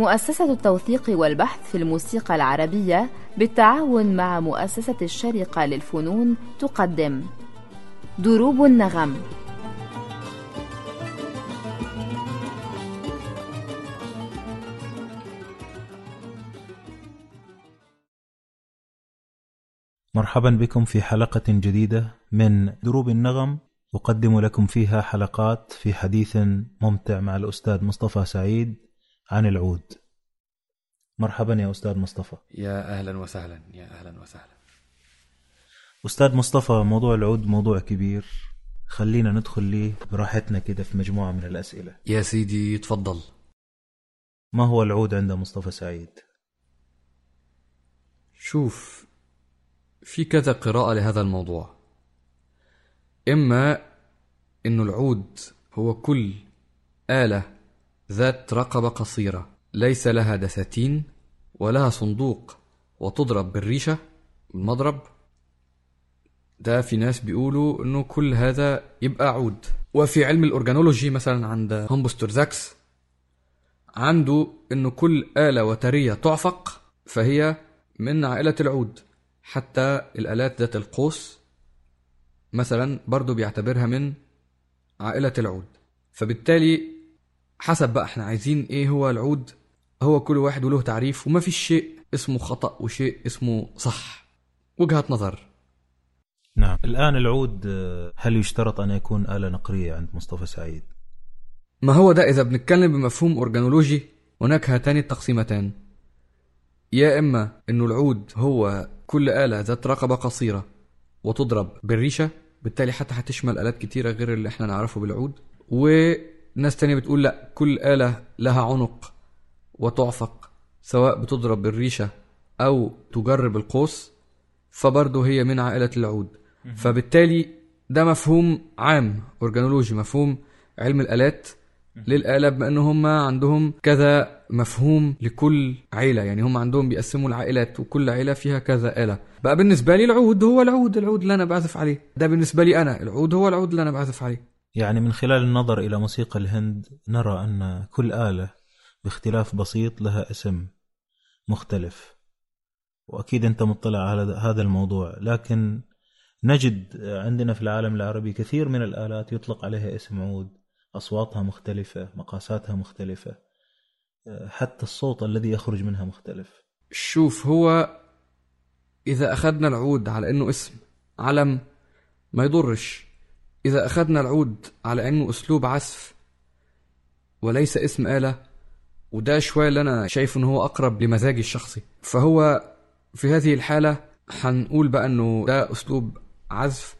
مؤسسة التوثيق والبحث في الموسيقى العربية بالتعاون مع مؤسسة الشرقة للفنون تقدم. دروب النغم. مرحبا بكم في حلقة جديدة من دروب النغم. أقدم لكم فيها حلقات في حديث ممتع مع الأستاذ مصطفى سعيد. عن العود. مرحبا يا أستاذ مصطفى. يا أهلا وسهلا يا أهلا وسهلا. أستاذ مصطفى موضوع العود موضوع كبير. خلينا ندخل ليه براحتنا كده في مجموعة من الأسئلة. يا سيدي تفضل. ما هو العود عند مصطفى سعيد؟ شوف في كذا قراءة لهذا الموضوع. إما إنه العود هو كل آلة ذات رقبة قصيرة ليس لها دساتين ولها صندوق وتضرب بالريشة بالمضرب. ده في ناس بيقولوا إنه كل هذا يبقى عود. وفي علم ال organology مثلا عند هورنبوستل زاكس عنده إنه كل آلة وترية تعفق فهي من عائلة العود. حتى الآلات ذات القوس مثلا برضو بيعتبرها من عائلة العود. فبالتالي حسب بقى إحنا عايزين إيه هو العود. هو كل واحد وله تعريف وما فيش شيء اسمه خطأ وشيء اسمه صح. وجهة نظر. نعم. الآن العود هل يشترط أن يكون آلة نقرية عند مصطفى سعيد؟ ما هو ده إذا بنتكلم بمفهوم أورجانولوجي. هناك هاتان التقسيمتان. يا إما إنه العود هو كل آلة ذات رقبة قصيرة وتضرب بالريشة بالتالي حتى هتشمل آلات كتيرة غير اللي إحنا نعرفه بالعود. وناس تانية بتقول لا كل آلة لها عنق وتعفق سواء بتضرب بالريشة أو تجرب القوس فبرضه هي من عائلة العود. فبالتالي ده مفهوم عام أورجانولوجي مفهوم علم الآلات. للآلة بما إن هم عندهم كذا مفهوم لكل عيلة يعني هم عندهم بيقسموا العائلات وكل عيلة فيها كذا آلة. بقى بالنسبة لي العود هو العود العود اللي أنا بعزف عليه. ده بالنسبة لي أنا العود هو العود اللي أنا بعزف عليه. يعني من خلال النظر إلى موسيقى الهند نرى أن كل آلة باختلاف بسيط لها اسم مختلف. وأكيد أنت مطلع على هذا الموضوع لكن نجد عندنا في العالم العربي كثير من الآلات يطلق عليها اسم عود أصواتها مختلفة مقاساتها مختلفة حتى الصوت الذي يخرج منها مختلف. شوف هو إذا أخذنا العود على إنه اسم علم ما يضرش. إذا أخذنا العود على إنه أسلوب عزف وليس اسم آلة وده شوية اللي أنا شايف إن هو أقرب لمزاجي الشخصي. فهو في هذه الحالة هنقول بقى إنه ده أسلوب عزف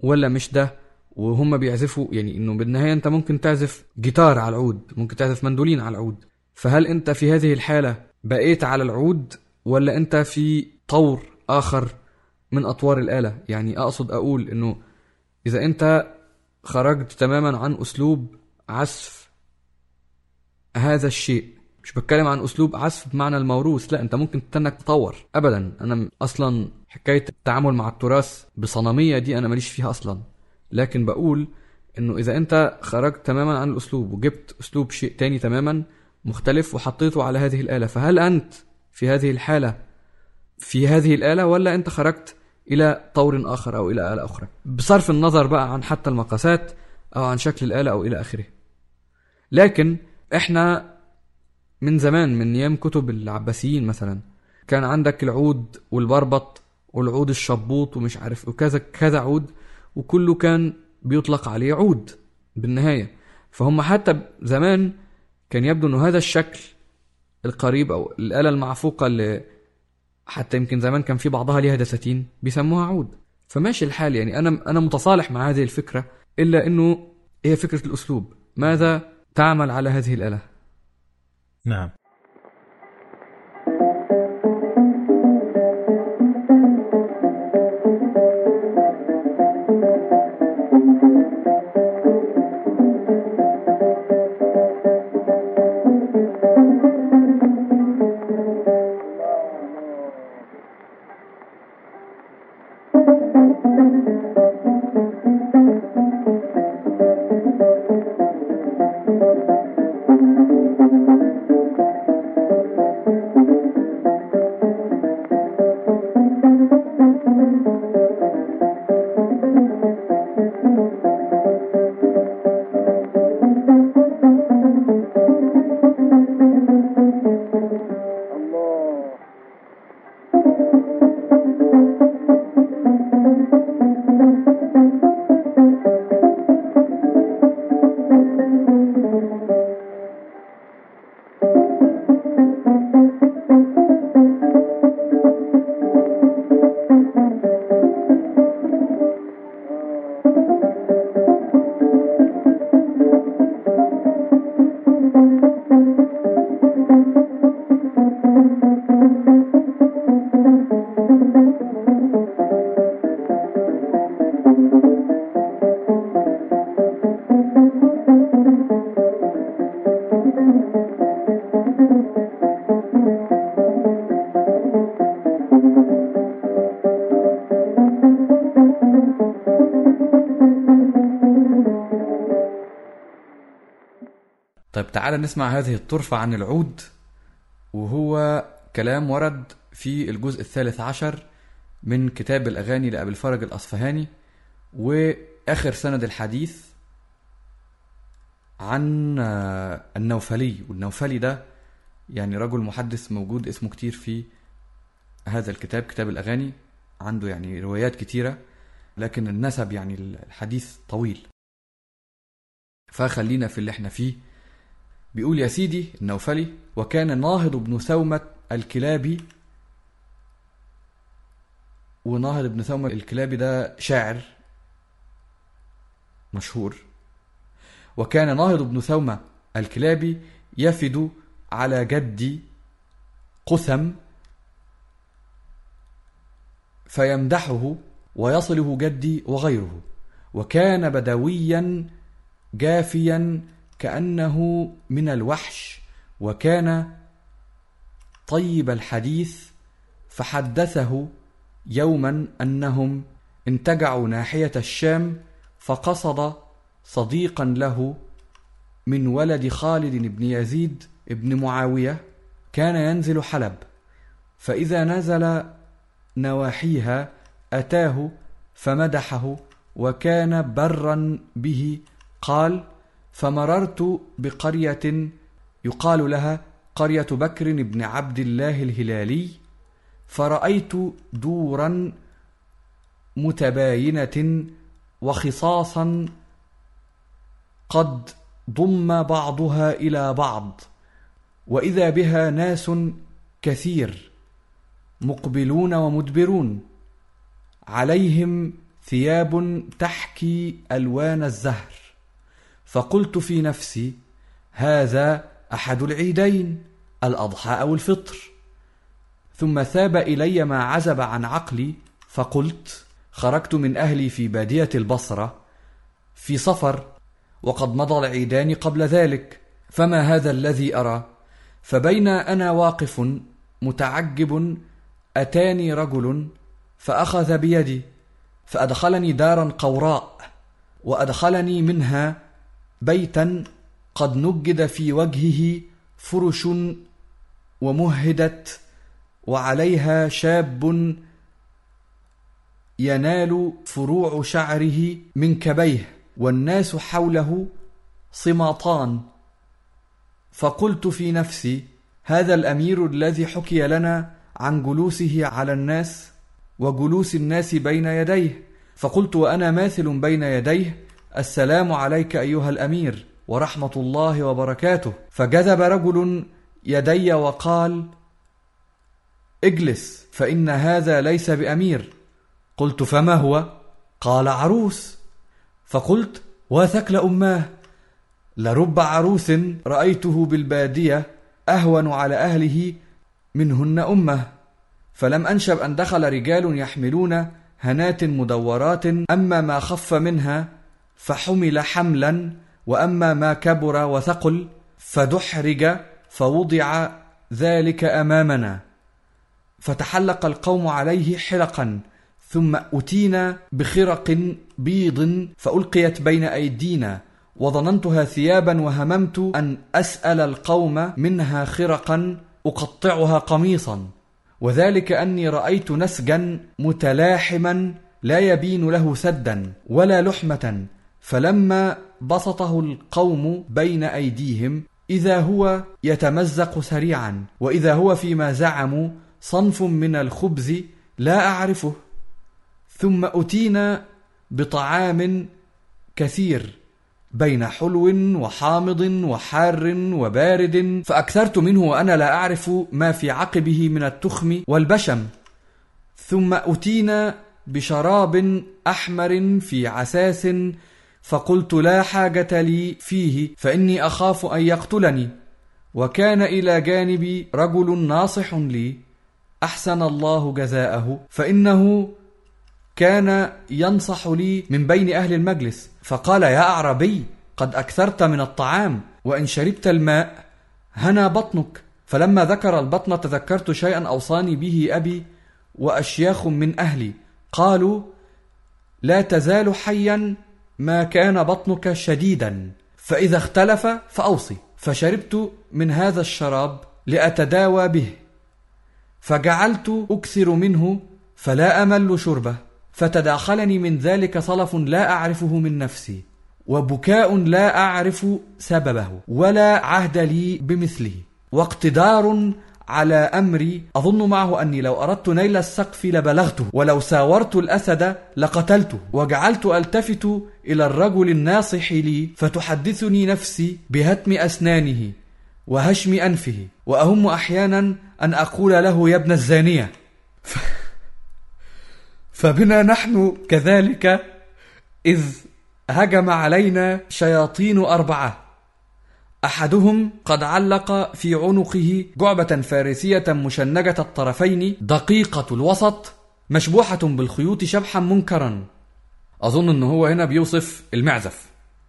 ولا مش ده؟ وهم بيعزفوا يعني إنه بالنهاية أنت ممكن تعزف جيتار على العود ممكن تعزف مندولين على العود. فهل أنت في هذه الحالة بقيت على العود ولا أنت في طور آخر من أطوار الآلة؟ يعني أقصد أقول إنه إذا أنت خرجت تماما عن أسلوب عزف هذا الشيء مش بتكلم عن أسلوب عزف بمعنى الموروث لا أنت ممكن تنك تطور. أبدا أنا أصلا حكاية التعامل مع التراث بصنمية دي أنا ماليش فيها أصلا. لكن بقول إنه إذا أنت خرجت تماما عن الأسلوب وجبت أسلوب شيء تاني تماما مختلف وحطيته على هذه الآلة فهل أنت في هذه الحالة في هذه الآلة ولا أنت خرجت إلى طور آخر أو إلى آلة أخرى. بصرف النظر بقى عن حتى المقاسات أو عن شكل الآلة أو إلى آخره. لكن إحنا من زمان من أيام كتب العباسيين مثلا كان عندك العود والبربط والعود الشبوط ومش عارف وكذا كذا عود وكله كان بيطلق عليه عود بالنهاية. فهم حتى زمان كان يبدو إنه هذا الشكل القريب أو الآلة المعفوقة اللي حتى يمكن زمان كان في بعضها ليها دساتين بيسموها عود. فماشي الحال يعني. أنا أنا متصالح مع هذه الفكرة إلا إنه هي فكرة الأسلوب. ماذا تعمل على هذه الآلة؟ نعم. طيب تعالى نسمع هذه الطرفة عن العود وهو كلام ورد في الجزء الثالث عشر من كتاب الأغاني لأبي الفرج الأصفهاني وآخر سند الحديث عن النوفلي والنوفلي ده يعني رجل محدث موجود اسمه كتير في هذا الكتاب كتاب الأغاني عنده يعني روايات كتيرة لكن النسب يعني الحديث طويل. فخلينا في اللي إحنا فيه. بيقول يا سيدي النوفلي وكان ناهض بن ثومة الكلابي وناهض بن ثومة الكلابي ده شاعر مشهور. وكان ناهض بن ثومة الكلابي يفد على جدي قثم فيمدحه ويصله جدي وغيره. وكان بدويا جافيا كأنه من الوحش وكان طيب الحديث فحدثه يوما أنهم انتجعوا ناحية الشام فقصد صديقا له من ولد خالد بن يزيد بن معاوية كان ينزل حلب فإذا نزل نواحيها أتاه فمدحه وكان برا به قال فمررت بقرية يقال لها قرية بكر بن عبد الله الهلالي فرأيت دورا متباينة وخصاصا قد ضم بعضها إلى بعض وإذا بها ناس كثير مقبلون ومدبرون عليهم ثياب تحكي ألوان الزهر. فقلت في نفسي هذا أحد العيدين الأضحى أو الفطر. ثم ثاب إلي ما عزب عن عقلي فقلت خرجت من أهلي في بادية البصرة في صفر وقد مضى العيدان قبل ذلك فما هذا الذي أرى؟ فبين أنا واقف متعجب أتاني رجل فأخذ بيدي فأدخلني دارا قوراء وأدخلني منها بيتا قد نجد في وجهه فرش ومهدت وعليها شاب ينال فروع شعره من كبيه والناس حوله صماطان. فقلت في نفسي هذا الأمير الذي حكي لنا عن جلوسه على الناس وجلوس الناس بين يديه. فقلت وأنا ماثل بين يديه؟ السلام عليك أيها الأمير ورحمة الله وبركاته. فجذب رجل يدي وقال اجلس فإن هذا ليس بأمير. قلت فما هو؟ قال عروس. فقلت وثكل اماه لرب عروس رأيته بالبادية أهون على أهله منهن أمه. فلم أنشب أن دخل رجال يحملون هنات مدورات أما ما خف منها فحمل حملا وأما ما كبر وثقل فدحرج فوضع ذلك أمامنا. فتحلق القوم عليه حلقا ثم أتينا بخرق بيض فألقيت بين أيدينا. وظننتها ثيابا وهممت أن أسأل القوم منها خرقا أقطعها قميصا. وذلك أني رأيت نسجا متلاحما لا يبين له سدا ولا لحمة. فلما بسطه القوم بين أيديهم إذا هو يتمزق سريعا وإذا هو فيما زعموا صنف من الخبز لا أعرفه. ثم أتينا بطعام كثير بين حلو وحامض وحار وبارد فأكثرت منه وأنا لا أعرف ما في عقبه من التخم والبشم. ثم أتينا بشراب أحمر في عساس فقلت لا حاجة لي فيه فإني أخاف أن يقتلني. وكان إلى جانبي رجل ناصح لي أحسن الله جزاءه فإنه كان ينصح لي من بين أهل المجلس. فقال يا أعربي قد أكثرت من الطعام وإن شربت الماء هنا بطنك. فلما ذكر البطن تذكرت شيئا أوصاني به أبي وأشياخ من أهلي. قالوا لا تزال حيا ما كان بطنك شديدا فإذا اختلف فأوصي. فشربت من هذا الشراب لأتداوى به. فجعلت أكثر منه فلا أمل شربه. فتداخلني من ذلك صلف لا أعرفه من نفسي وبكاء لا أعرف سببه ولا عهد لي بمثله. واقتدار على أمري أظن معه أني لو أردت نيل السقف لبلغته ولو ساورت الأسد لقتلته وجعلت ألتفت إلى الرجل الناصح لي فتحدثني نفسي بهتم أسنانه وهشم أنفه وأهم أحيانا أن أقول له يا ابن الزانية. فبنا نحن كذلك إذ هجم علينا شياطين أربعة. أحدهم قد علق في عنقه جعبة فارسية مشنجة الطرفين دقيقة الوسط مشبوحة بالخيوط شبحا منكرا. أظن أنه هو هنا بيوصف المعزف.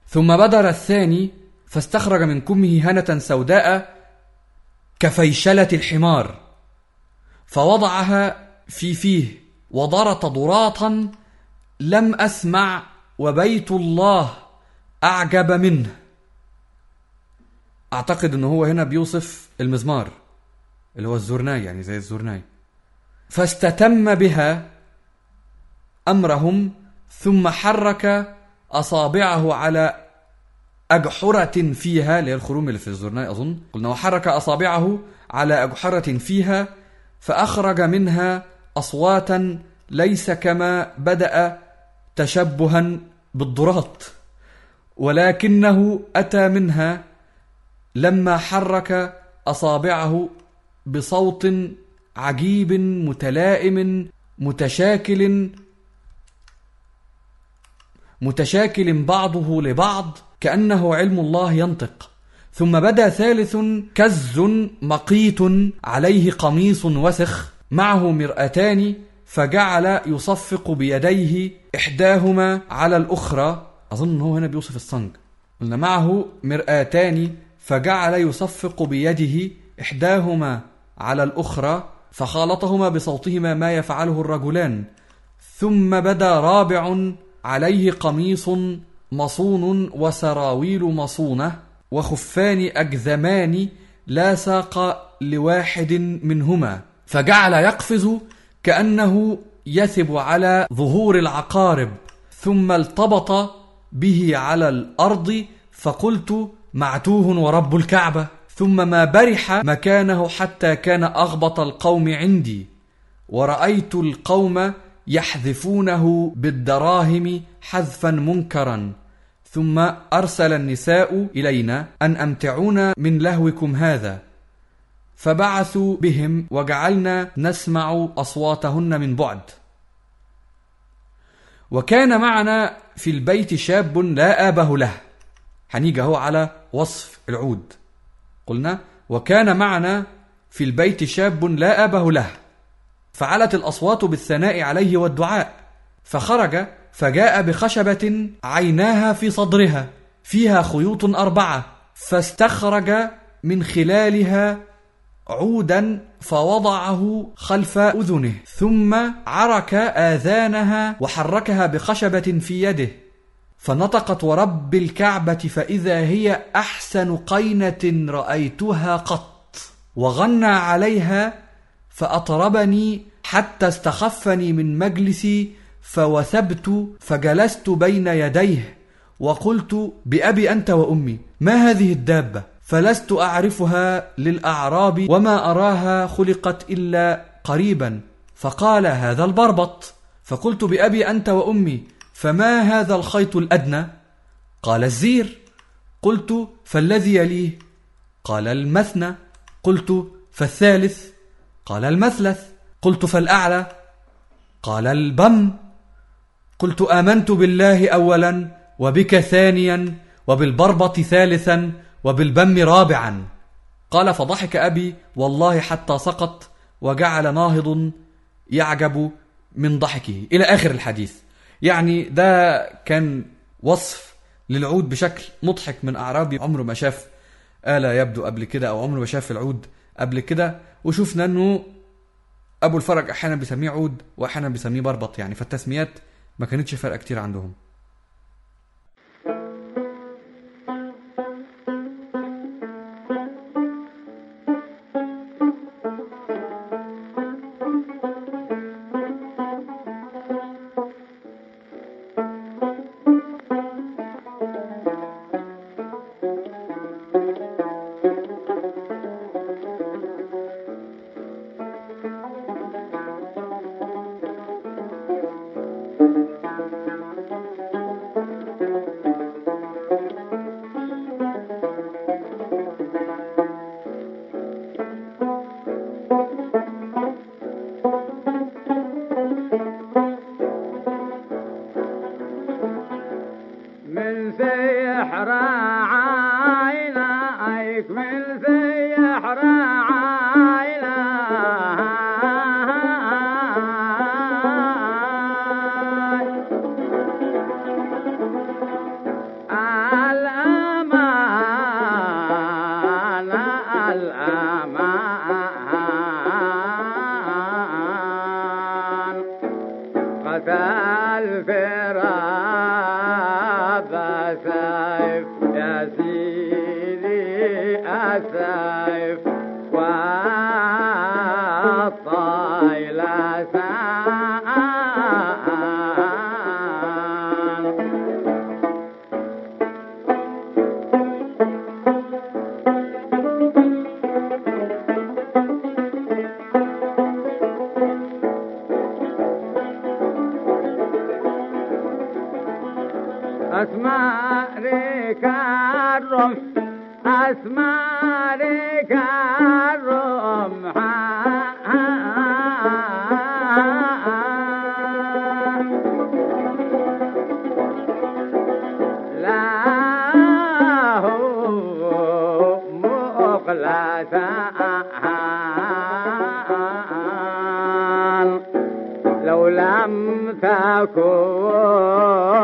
ثم بدر الثاني فاستخرج من كمه هنة سوداء كفيشلة الحمار فوضعها في فيه وضرط ضراطا لم أسمع وبيت الله أعجب منه. أعتقد أنه هو هنا بيوصف المزمار اللي هو الزرناي يعني زي الزرناي فاستتم بها أمرهم ثم حرك أصابعه على أجحرة فيها اللي هي الخروم اللي في الزرناي أظن. قلنا وحرك أصابعه على أجحرة فيها فأخرج منها أصواتا ليس كما بدأ تشبها بالضراط ولكنه أتى منها لما حرك أصابعه بصوت عجيب متلائم متشاكل متشاكل بعضه لبعض كأنه علم الله ينطق. ثم بدا ثالث كز مقيت عليه قميص وسخ معه مرأتان فجعل يصفق بيديه إحداهما على الأخرى. أظن هو هنا بيوصف الصنج. قلنا معه مرآتان فجعل يصفق بيده إحداهما على الأخرى فخالطهما بصوتهما ما يفعله الرجلان ثم بدا رابع عليه قميص مصون وسراويل مصونة وخفان أجذمان لا ساق لواحد منهما فجعل يقفز كأنه يثب على ظهور العقارب ثم التبط به على الأرض فقلت معتوه ورب الكعبة ثم ما برح مكانه حتى كان أغبط القوم عندي. ورأيت القوم يحذفونه بالدراهم حذفا منكرا. ثم أرسل النساء إلينا أن أمتعونا من لهوكم هذا. فبعثوا بهم وجعلنا نسمع أصواتهن من بعد. وكان معنا في البيت شاب لا آبه له. هنيجي هو على وصف العود. قلنا وكان معنا في البيت شاب لا آبه له فعلت الأصوات بالثناء عليه والدعاء فخرج فجاء بخشبة عيناها في صدرها فيها خيوط أربعة فاستخرج من خلالها عودا فوضعه خلف أذنه ثم عرك آذانها وحركها بخشبة في يده. فنطقت ورب الكعبة فإذا هي أحسن قينة رأيتها قط وغنى عليها فأطربني حتى استخفني من مجلسي فوثبت فجلست بين يديه وقلت بأبي أنت وأمي ما هذه الدابة؟ فلست أعرفها للأعراب وما أراها خلقت إلا قريبا فقال هذا البربط فقلت بأبي أنت وأمي فما هذا الخيط الأدنى؟ قال الزير. قلت فالذي يليه؟ قال المثنى. قلت فالثالث. قال المثلث. قلت فالأعلى. قال البم. قلت آمنت بالله أولا وبك ثانيا وبالبربط ثالثا وبالبم رابعا. قال فضحك أبي والله حتى سقط وجعل ناهض يعجب من ضحكه. إلى آخر الحديث. يعني ده كان وصف للعود بشكل مضحك من أعرابي. عمره ما شاف آلة يبدو قبل كده أو عمره ما شاف العود قبل كده. وشفنا أنه أبو الفرج أحيانا بيسميه عود وأحيانا بيسميه بربط يعني. فالتسميات ما كانتش فارقة كتير عندهم. أسماء ركار رمح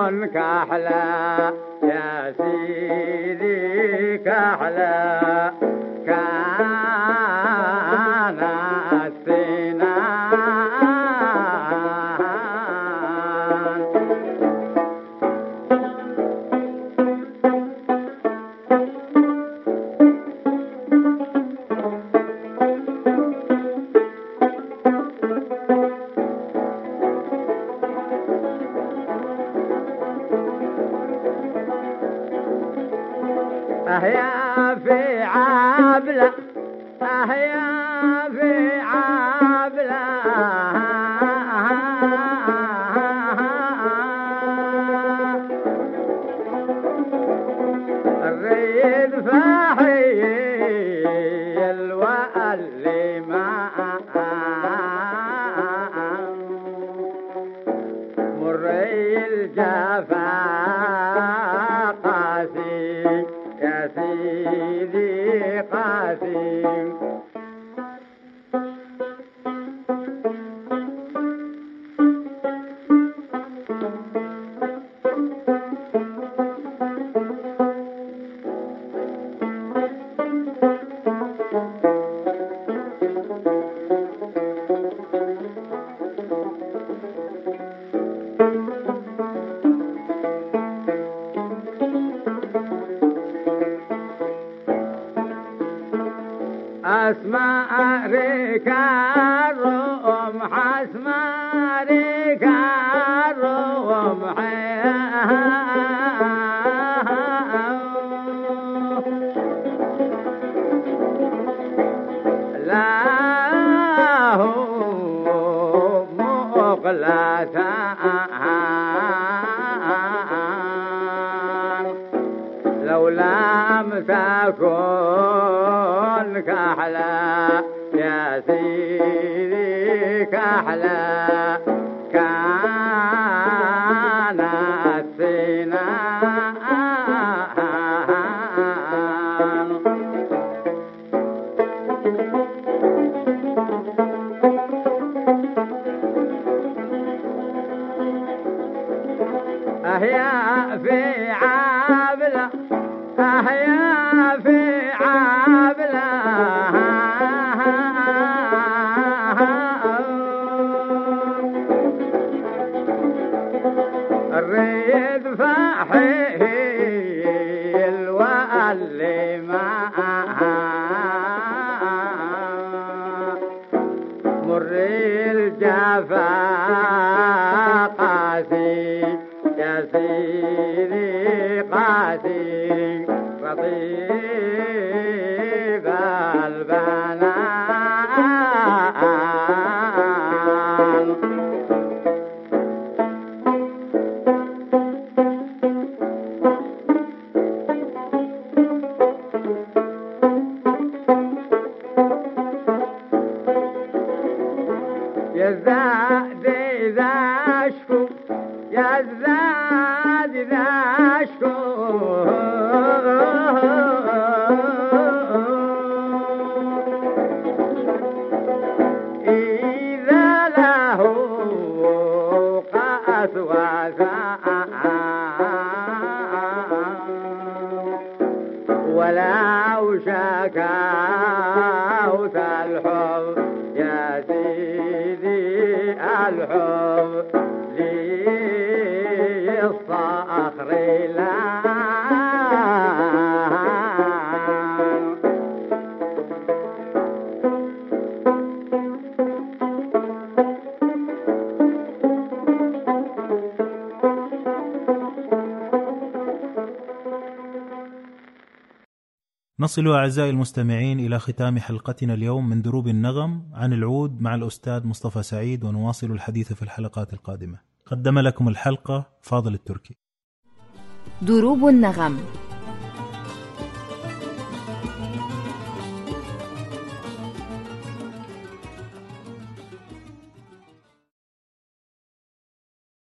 أسماء I think. وقلاتا أحيا في عابلة نصل أعزائي المستمعين إلى ختام حلقتنا اليوم من دروب النغم عن العود مع الأستاذ مصطفى سعيد ونواصل الحديث في الحلقات القادمة. قدم لكم الحلقة فاضل التركي. دروب النغم.